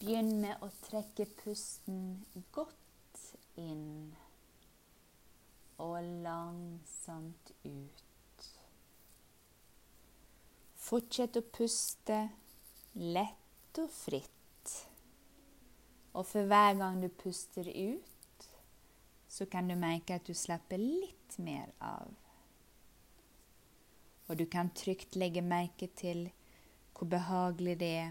Begynn med å trekke pusten godt inn og langsomt ut. Fortsett å puste lett og fritt. Og for hver gang du puster ut, så kan du merke at du slapper litt mer av. Og du kan trygt legge merke til hvor behagelig det er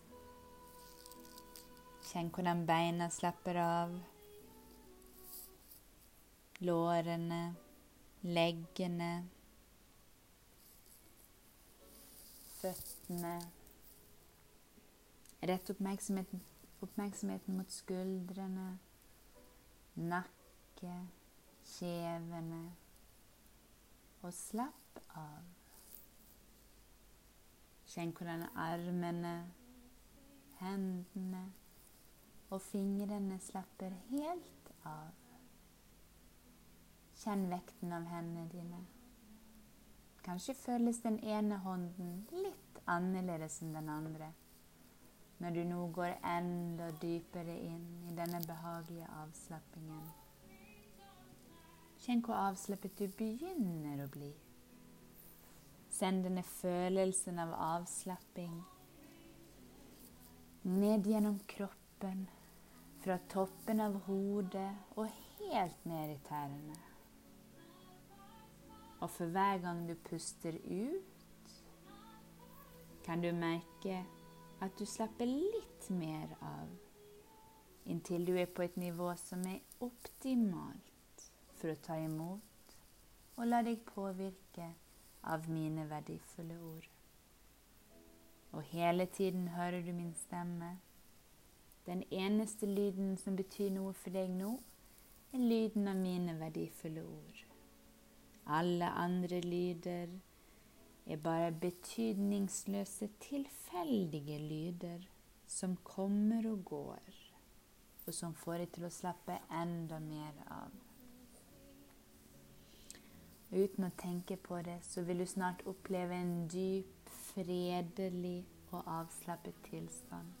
Kjenn hvordan beina slapper av. Lårene, leggene, føttene. Rett oppmerksomheten, oppmerksomheten mot skuldrene, nakke, kjevene. Og slapp av. Kjenn hvordan armene, hendene og fingrene slapper helt av. Kjenn vekten av hendene dine. Kanskje føles den ene hånden litt annerledes enn den andre når du nå går enda dypere inn i denne behagelige avslappingen. Kjenn hvor avslappet du begynner å bli. Send denne følelsen av avslapping ned gjennom kroppen fra toppen av hodet og helt ned i tærne. Og for hver gang du puster ut, kan du merke at du slapper litt mer av, inntil du er på et nivå som er optimalt for å ta imot og la deg påvirke av mine verdifulle ord. Og hele tiden hører du min stemme den eneste lyden som betyr noe for deg nå, er lyden av mine verdifulle ord. Alle andre lyder er bare betydningsløse, tilfeldige lyder som kommer og går, og som får deg til å slappe enda mer av. Uten å tenke på det, så vil du snart oppleve en dyp, fredelig og avslappet tilstand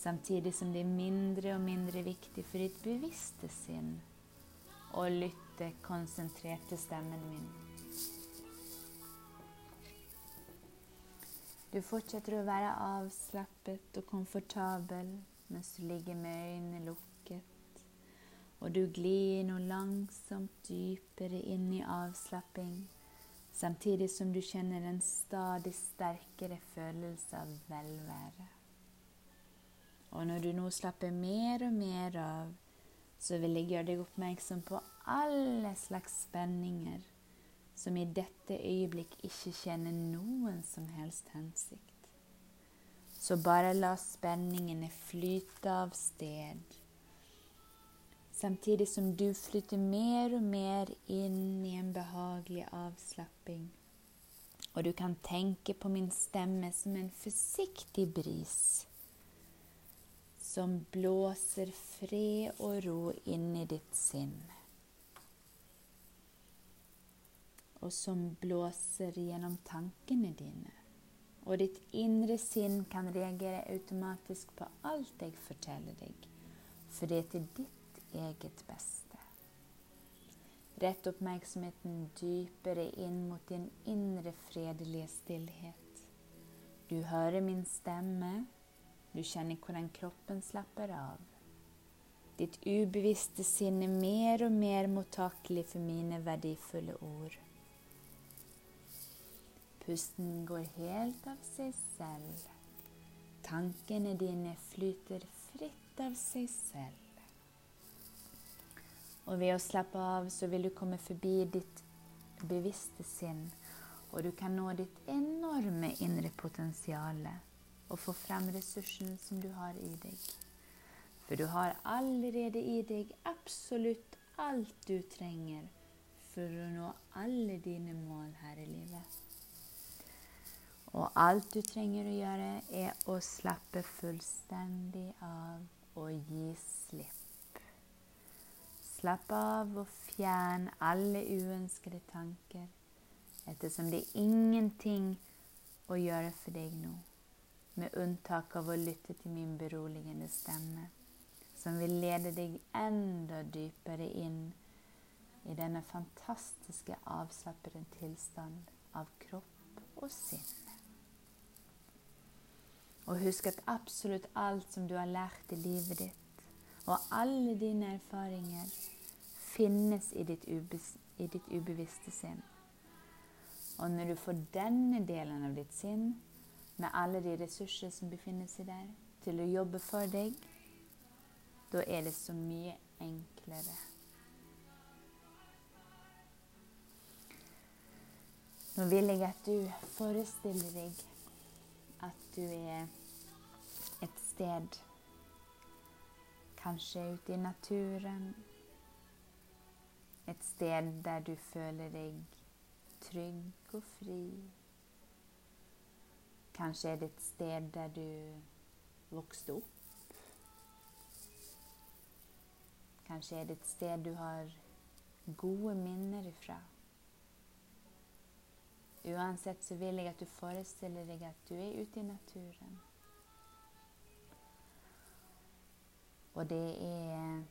samtidig som det er mindre og mindre viktig for ditt bevisste sinn å lytte konsentrert til stemmen min. Du fortsetter å være avslappet og komfortabel mens du ligger med øynene lukket, og du glir nå langsomt dypere inn i avslapping, samtidig som du kjenner en stadig sterkere følelse av velvære. Og når du nå slapper mer og mer av, så vil jeg gjøre deg oppmerksom på alle slags spenninger som i dette øyeblikk ikke kjenner noen som helst hensikt. Så bare la spenningene flyte av sted, samtidig som du flytter mer og mer inn i en behagelig avslapping. Og du kan tenke på min stemme som en forsiktig bris som blåser fred og ro inn i ditt sinn. Og som blåser gjennom tankene dine. Og ditt indre sinn kan reagere automatisk på alt jeg forteller deg, for det er til ditt eget beste. Rett oppmerksomheten dypere inn mot din indre fredelige stillhet. Du hører min stemme, du kjenner hvordan kroppen slapper av. Ditt ubevisste sinn er mer og mer mottakelig for mine verdifulle ord. Pusten går helt av seg selv. Tankene dine flyter fritt av seg selv. Og ved å slappe av så vil du komme forbi ditt bevisste sinn, og du kan nå ditt enorme indre potensial og få frem ressursen som du har i deg. For du har allerede i deg absolutt alt du trenger for å nå alle dine mål her i livet. Og alt du trenger å gjøre, er å slappe fullstendig av og gi slipp. Slapp av og fjern alle uønskede tanker, ettersom det er ingenting å gjøre for deg nå, med unntak av å lytte til min beroligende stemme som vil lede deg enda dypere inn i denne fantastiske avslappede tilstand av kropp og sinn. Og husk at absolutt alt som du har lært i livet ditt, og alle dine erfaringer, finnes i ditt, i ditt ubevisste sinn. Og når du får denne delen av ditt sinn, med alle de ressurser som befinner seg der, til å jobbe for deg, da er det så mye enklere. Nå vil jeg at du forestiller deg at du er et sted Kanskje ute i naturen. Et sted der du føler deg trygg og fri. Kanskje er det et sted der du vokste opp. Kanskje er det et sted du har gode minner ifra. Uansett så vil jeg at du forestiller deg at du er ute i naturen. Og det er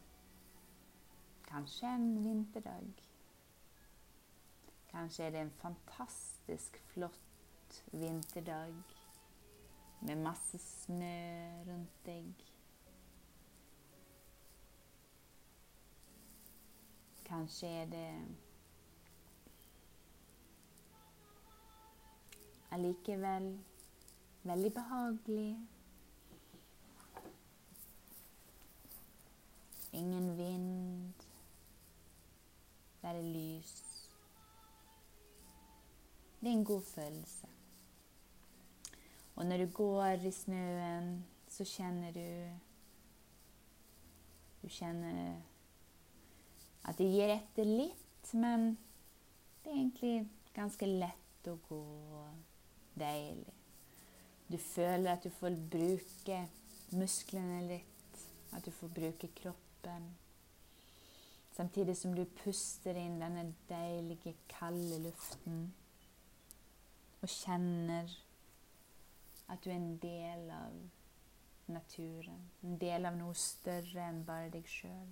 kanskje en vinterdag. Kanskje er det en fantastisk flott vinterdag med masse snø rundt deg. Kanskje er det allikevel veldig behagelig. Ingen vind. Bare lys. Det er en god følelse. Og når du går i snøen, så kjenner du Du kjenner at det gir etter litt, men det er egentlig ganske lett å gå deilig. Du føler at du får bruke musklene litt, at du får bruke kroppen. Samtidig som du puster inn denne deilige, kalde luften og kjenner at du er en del av naturen. En del av noe større enn bare deg sjøl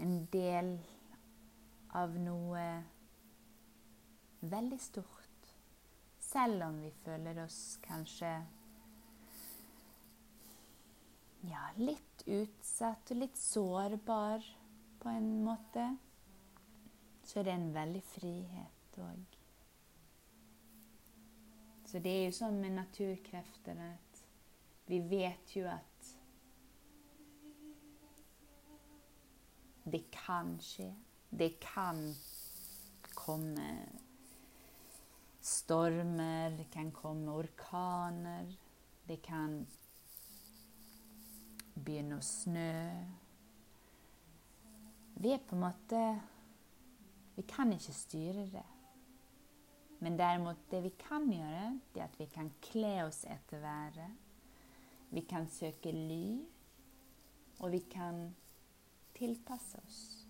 en del av noe veldig stort. Selv om vi føler oss kanskje ja, litt utsatt og litt sårbar på en måte, så er det en veldig frihet òg. Så det er jo sånn med naturkrefter at vi vet jo at Det kan skje. Det kan komme stormer, det kan komme orkaner. Det kan begynne å snø. Vi er på en måte Vi kan ikke styre det. Men derimot, det vi kan gjøre, det er at vi kan kle oss etter været. Vi kan søke ly, og vi kan tilpasse oss.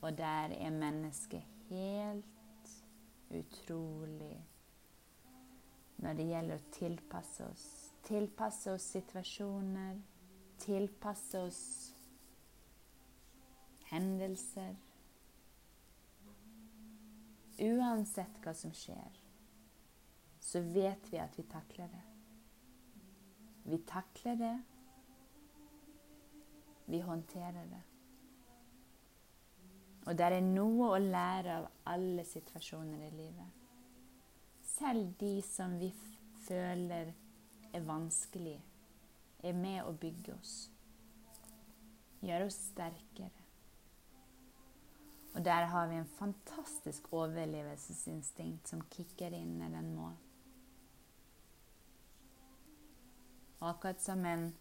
Og der er mennesket helt utrolig når det gjelder å tilpasse oss. Tilpasse oss situasjoner, tilpasse oss hendelser. Uansett hva som skjer, så vet vi at vi takler det. Vi takler det vi håndterer det. Og det er noe å lære av alle situasjoner i livet. Selv de som vi føler er vanskelig, er med å bygge oss. Gjøre oss sterkere. Og der har vi en fantastisk overlevelsesinstinkt som kicker inn når den må. Akkurat som en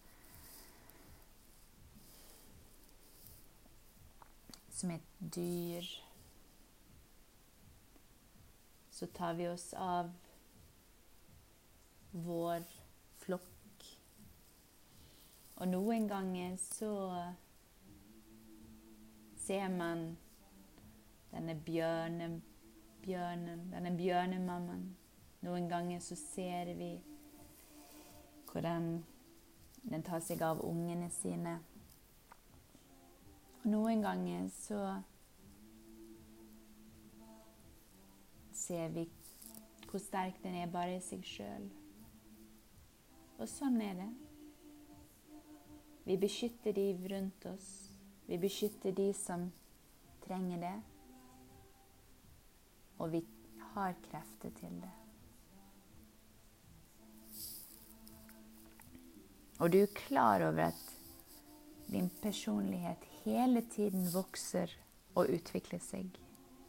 Som et dyr. Så tar vi oss av vår flokk. Og noen ganger så ser man denne bjørnen, bjørnen, denne bjørnemammaen. Noen ganger så ser vi hvordan den tar seg av ungene sine. Og noen ganger så ser vi hvor sterk den er bare i seg sjøl. Og sånn er det. Vi beskytter de rundt oss. Vi beskytter de som trenger det. Og vi har krefter til det. Og du er klar over at din personlighet hele tiden vokser og utvikler seg.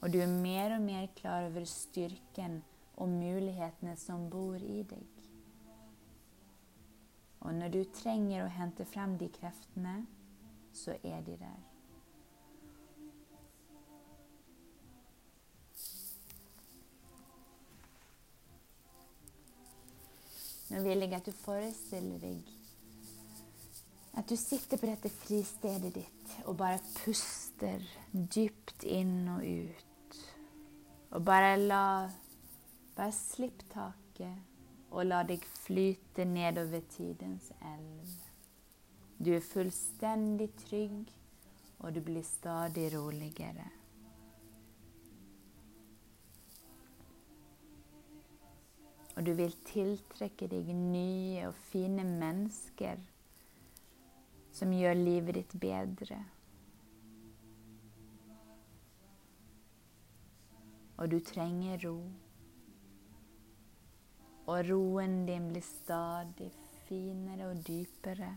Og du er mer og mer klar over styrken og mulighetene som bor i deg. Og når du trenger å hente frem de kreftene, så er de der. Nå vil jeg at du forestiller deg at du sitter på dette fristedet ditt og bare puster dypt inn og ut. Og bare la Bare slipp taket og la deg flyte nedover tidens elv. Du er fullstendig trygg, og du blir stadig roligere. Og du vil tiltrekke deg nye og fine mennesker som gjør livet ditt bedre. Og du trenger ro. Og roen din blir stadig finere og dypere.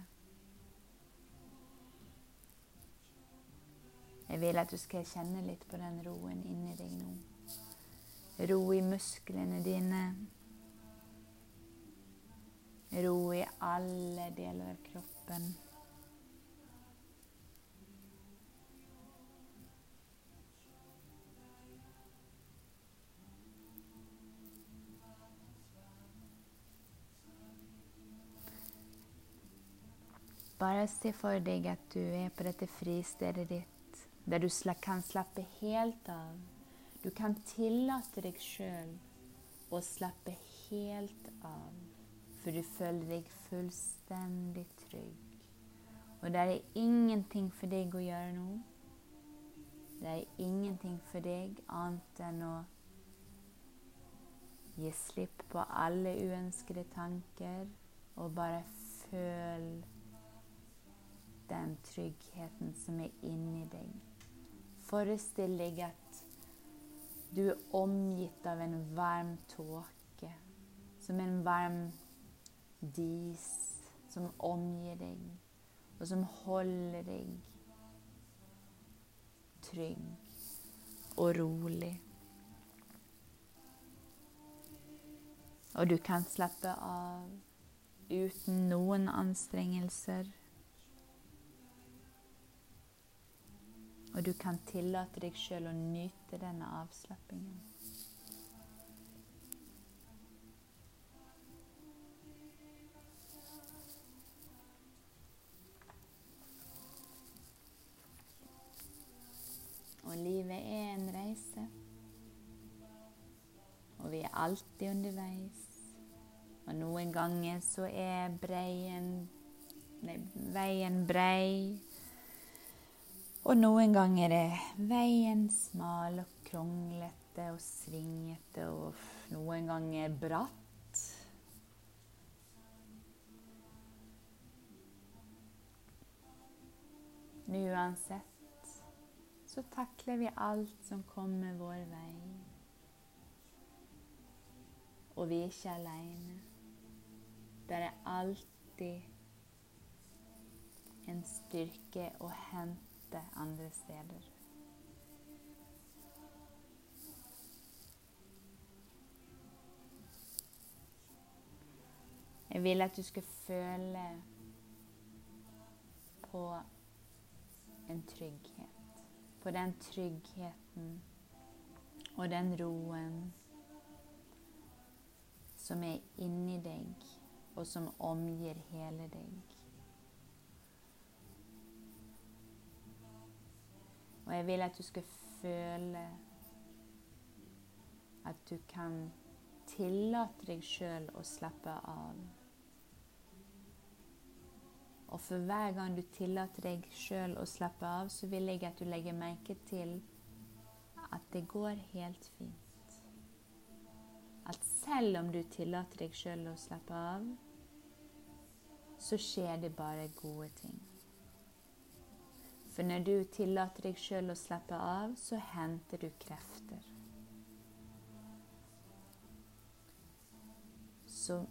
Jeg vil at du skal kjenne litt på den roen inni deg nå. Ro i musklene dine. Ro i alle deler av kroppen. Bare se for deg at du er på dette fristedet ditt, der du kan slappe helt av. Du kan tillate deg sjøl å slappe helt av for du føler deg fullstendig trygg. Og det er ingenting for deg å gjøre nå. Det er ingenting for deg annet enn å gi slipp på alle uønskede tanker og bare føl den tryggheten som er inni deg. Forestill deg at du er omgitt av en varm tåke, som en varm dis som omgir deg, og som holder deg trygg og rolig. Og du kan slappe av uten noen anstrengelser. Og du kan tillate deg sjøl å nyte denne avslappingen. Alltid underveis. Og noen ganger så er breien Nei, veien brei. Og noen ganger er veien smal og kronglete og svingete, og noen ganger bratt. Men uansett så takler vi alt som kommer vår vei. Og vi er ikke aleine. Det er alltid en styrke å hente andre steder. Jeg vil at du skal føle på en trygghet. På den tryggheten og den roen som er inni deg, og som omgir hele deg. Og jeg vil at du skal føle at du kan tillate deg sjøl å slappe av. Og for hver gang du tillater deg sjøl å slappe av, så vil jeg at du legger merke til at det går helt fint. Selv om du tillater deg sjøl å slappe av, så skjer det bare gode ting. For når du tillater deg sjøl å slappe av, så henter du krefter. Så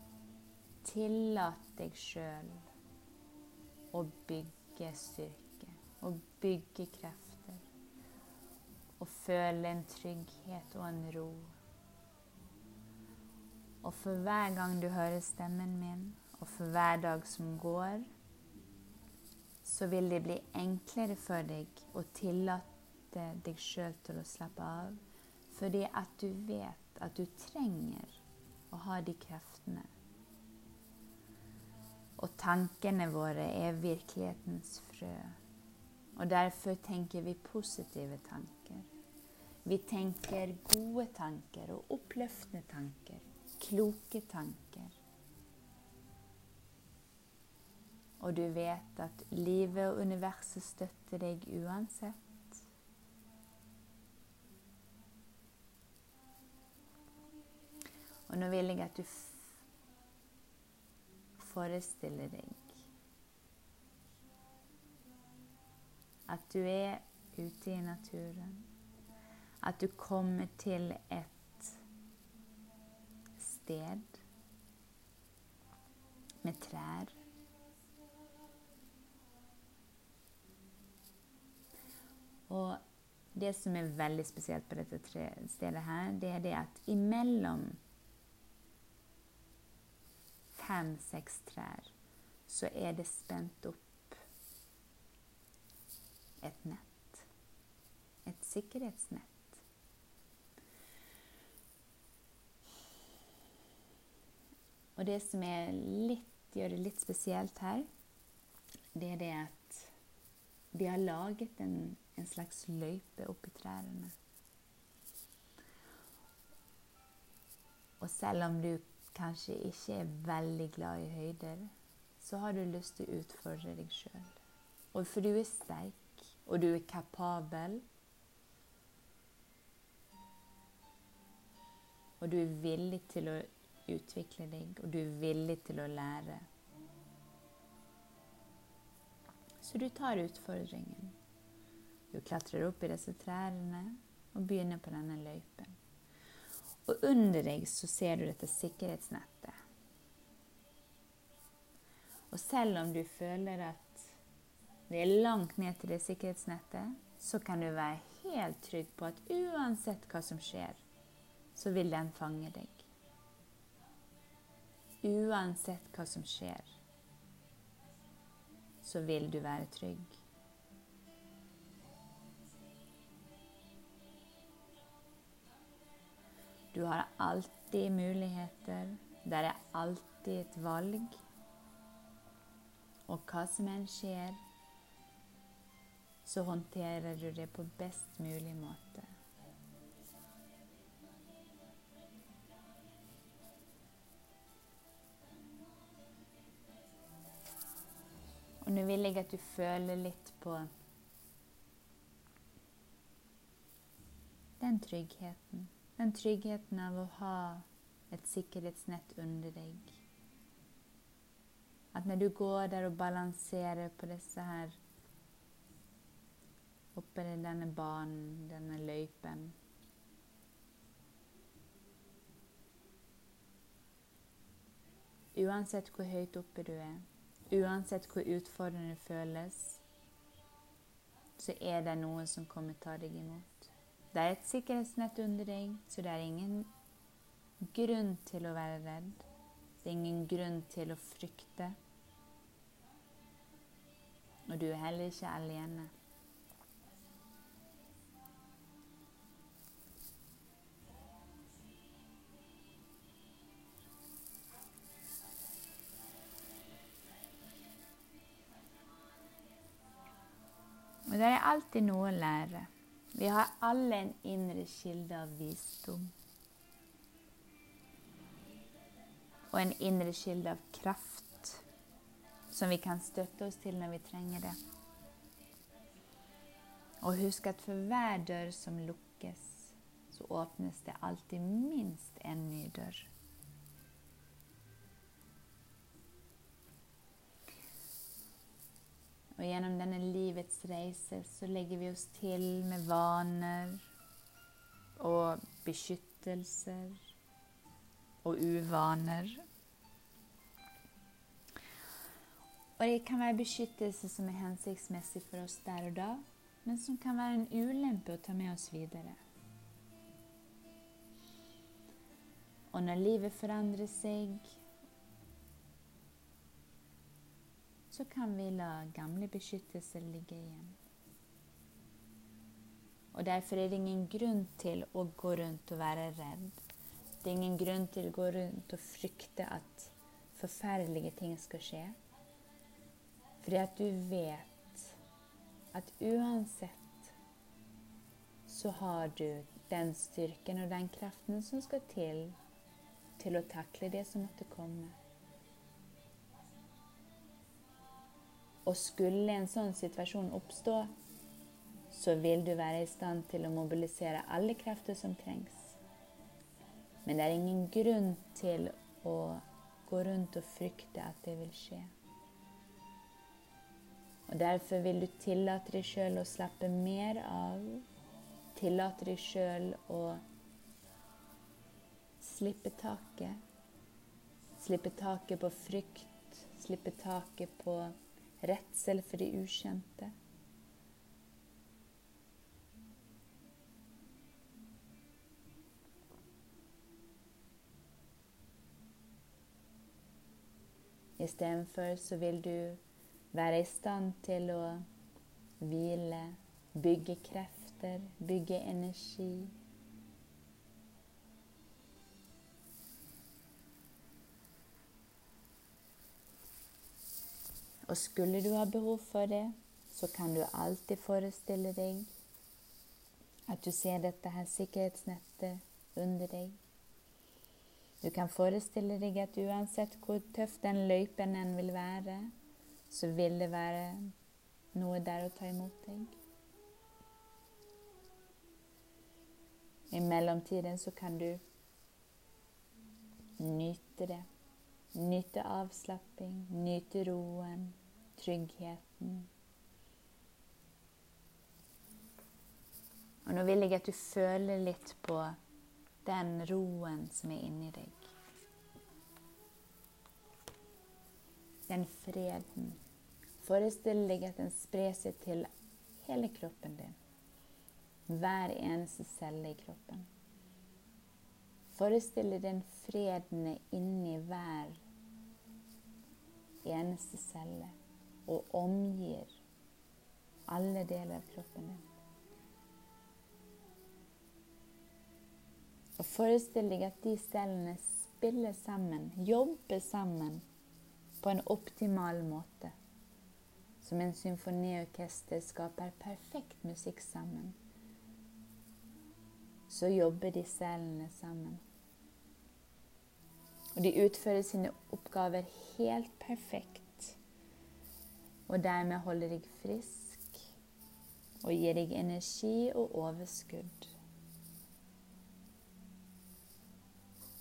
tillat deg sjøl å bygge styrke, å bygge krefter. Og føle en trygghet og en ro. Og for hver gang du hører stemmen min, og for hver dag som går, så vil det bli enklere for deg å tillate deg sjøl til å slappe av, fordi at du vet at du trenger å ha de kreftene. Og tankene våre er virkelighetens frø. Og derfor tenker vi positive tanker. Vi tenker gode tanker og oppløftende tanker. Kloke tanker. Og du vet at livet og universet støtter deg uansett. Og nå vil jeg at du forestiller deg at du er ute i naturen. At du kommer til et sted med trær. Og det som er veldig spesielt på dette stedet her, det er det at imellom fem-seks trær, så er det spent opp et nett. Et sikkerhetsnett. Og det som litt, gjør det litt spesielt her, det er det at de har laget en, en slags løype oppi trærne. Og selv om du kanskje ikke er veldig glad i høyder, så har du lyst til å utfordre deg sjøl. Og for du er sterk, og du er kapabel, og du er villig til å utvikle deg, og du er villig til å lære. Så du tar utfordringen. Du klatrer opp i disse trærne og begynner på denne løypen. Og under deg så ser du dette sikkerhetsnettet. Og selv om du føler at det er langt ned til det sikkerhetsnettet, så kan du være helt trygg på at uansett hva som skjer, så vil den fange deg. Uansett hva som skjer, så vil du være trygg. Du har alltid muligheter. Det er alltid et valg. Og hva som enn skjer, så håndterer du det på best mulig måte. Og nå vil jeg at du føler litt på den tryggheten. Den tryggheten av å ha et sikkerhetsnett under deg. At når du går der og balanserer på disse her oppe i denne banen, denne løypen. Uansett hvor høyt oppe du er, uansett hvor utfordrende det føles, så er det noen som kommer ta deg imot. Det er et sikkerhetsnett under deg, så det er ingen grunn til å være redd. Det er ingen grunn til å frykte. Og du er heller ikke alene. Det er alltid noe å lære. Vi har alle en indre kilde av visdom. Og en indre kilde av kraft som vi kan støtte oss til når vi trenger det. Og husk at for hver dør som lukkes, så åpnes det alltid minst en ny dør. Og gjennom denne livets reise så legger vi oss til med vaner og beskyttelser og uvaner. Og det kan være beskyttelse som er hensiktsmessig for oss der og da, men som kan være en ulempe å ta med oss videre. Og når livet forandrer seg, så kan vi la gamle beskyttelser ligge igjen. Og Derfor er det ingen grunn til å gå rundt og være redd. Det er ingen grunn til å gå rundt og frykte at forferdelige ting skal skje. Fordi at du vet at uansett så har du den styrken og den kraften som skal til til å takle det som måtte komme. Og skulle en sånn situasjon oppstå, så vil du være i stand til å mobilisere alle krefter som trengs. Men det er ingen grunn til å gå rundt og frykte at det vil skje. Og Derfor vil du tillate deg sjøl å slappe mer av. Tillate deg sjøl å slippe taket. Slippe taket på frykt. Slippe taket på redsel for det ukjente. Istedenfor så vil du være i stand til å hvile, bygge krefter, bygge energi. Og skulle du ha behov for det, så kan du alltid forestille deg at du ser dette her sikkerhetsnettet under deg. Du kan forestille deg at uansett hvor tøff den løypen enn vil være, så vil det være noe der å ta imot deg. I mellomtiden så kan du nyte det. Nyte avslapping, nyte roen, tryggheten. Og nå vil jeg at du føler litt på den roen som er inni deg. Den freden. Forestill deg at den sprer seg til hele kroppen din. Hver eneste celle i kroppen. Forestill deg den freden er inni hver eneste celle og omgir alle deler av kroppen din. Og Forestill deg at de cellene spiller sammen, jobber sammen på en optimal måte. Som en symfoniorkester skaper perfekt musikk sammen. Så jobber de cellene sammen. Og de utfører sine oppgaver helt perfekt og dermed holder deg frisk og gir deg energi og overskudd.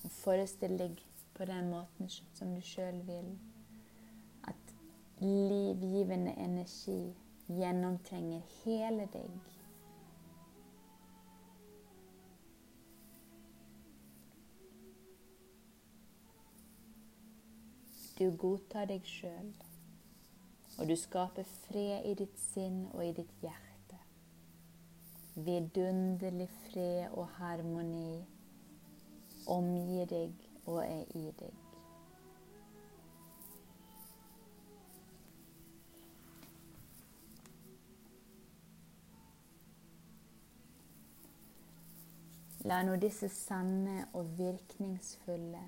Og Forestill deg på den måten som du sjøl vil, at livgivende energi gjennomtrenger hele deg. Du godtar deg sjøl, og du skaper fred i ditt sinn og i ditt hjerte. Vidunderlig fred og harmoni omgir deg og er i deg. La nå disse sanne og virkningsfulle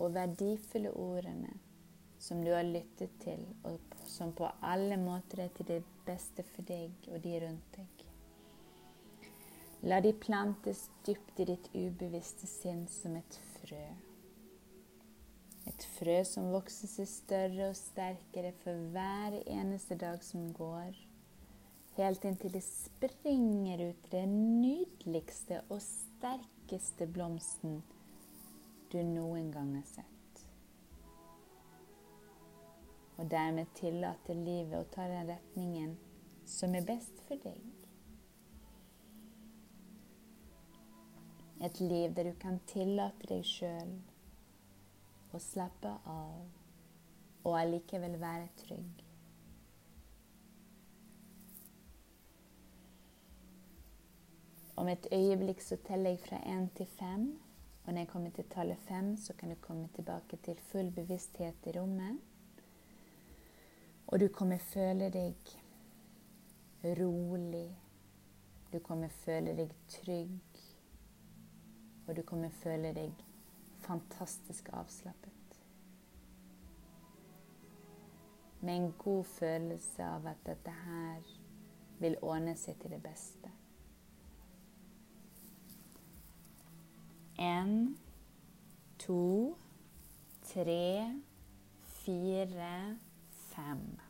og verdifulle ordene som du har lyttet til, og som på alle måter er til det beste for deg og de rundt deg. La de plantes dypt i ditt ubevisste sinn som et frø. Et frø som vokser seg større og sterkere for hver eneste dag som går, helt inntil det springer ut den nydeligste og sterkeste blomsten du noen gang har sett. Og dermed tillate livet å ta den retningen som er best for deg. Et liv der du kan tillate deg sjøl å slappe av og allikevel være trygg. Om et øyeblikk så teller jeg fra én til fem. Og når jeg kommer til tallet fem, så kan du komme tilbake til full bevissthet i rommet. Og du kommer føle deg rolig. Du kommer føle deg trygg. Og du kommer føle deg fantastisk avslappet. Med en god følelse av at dette her vil ordne seg til det beste. En, to, tre, fire, fem.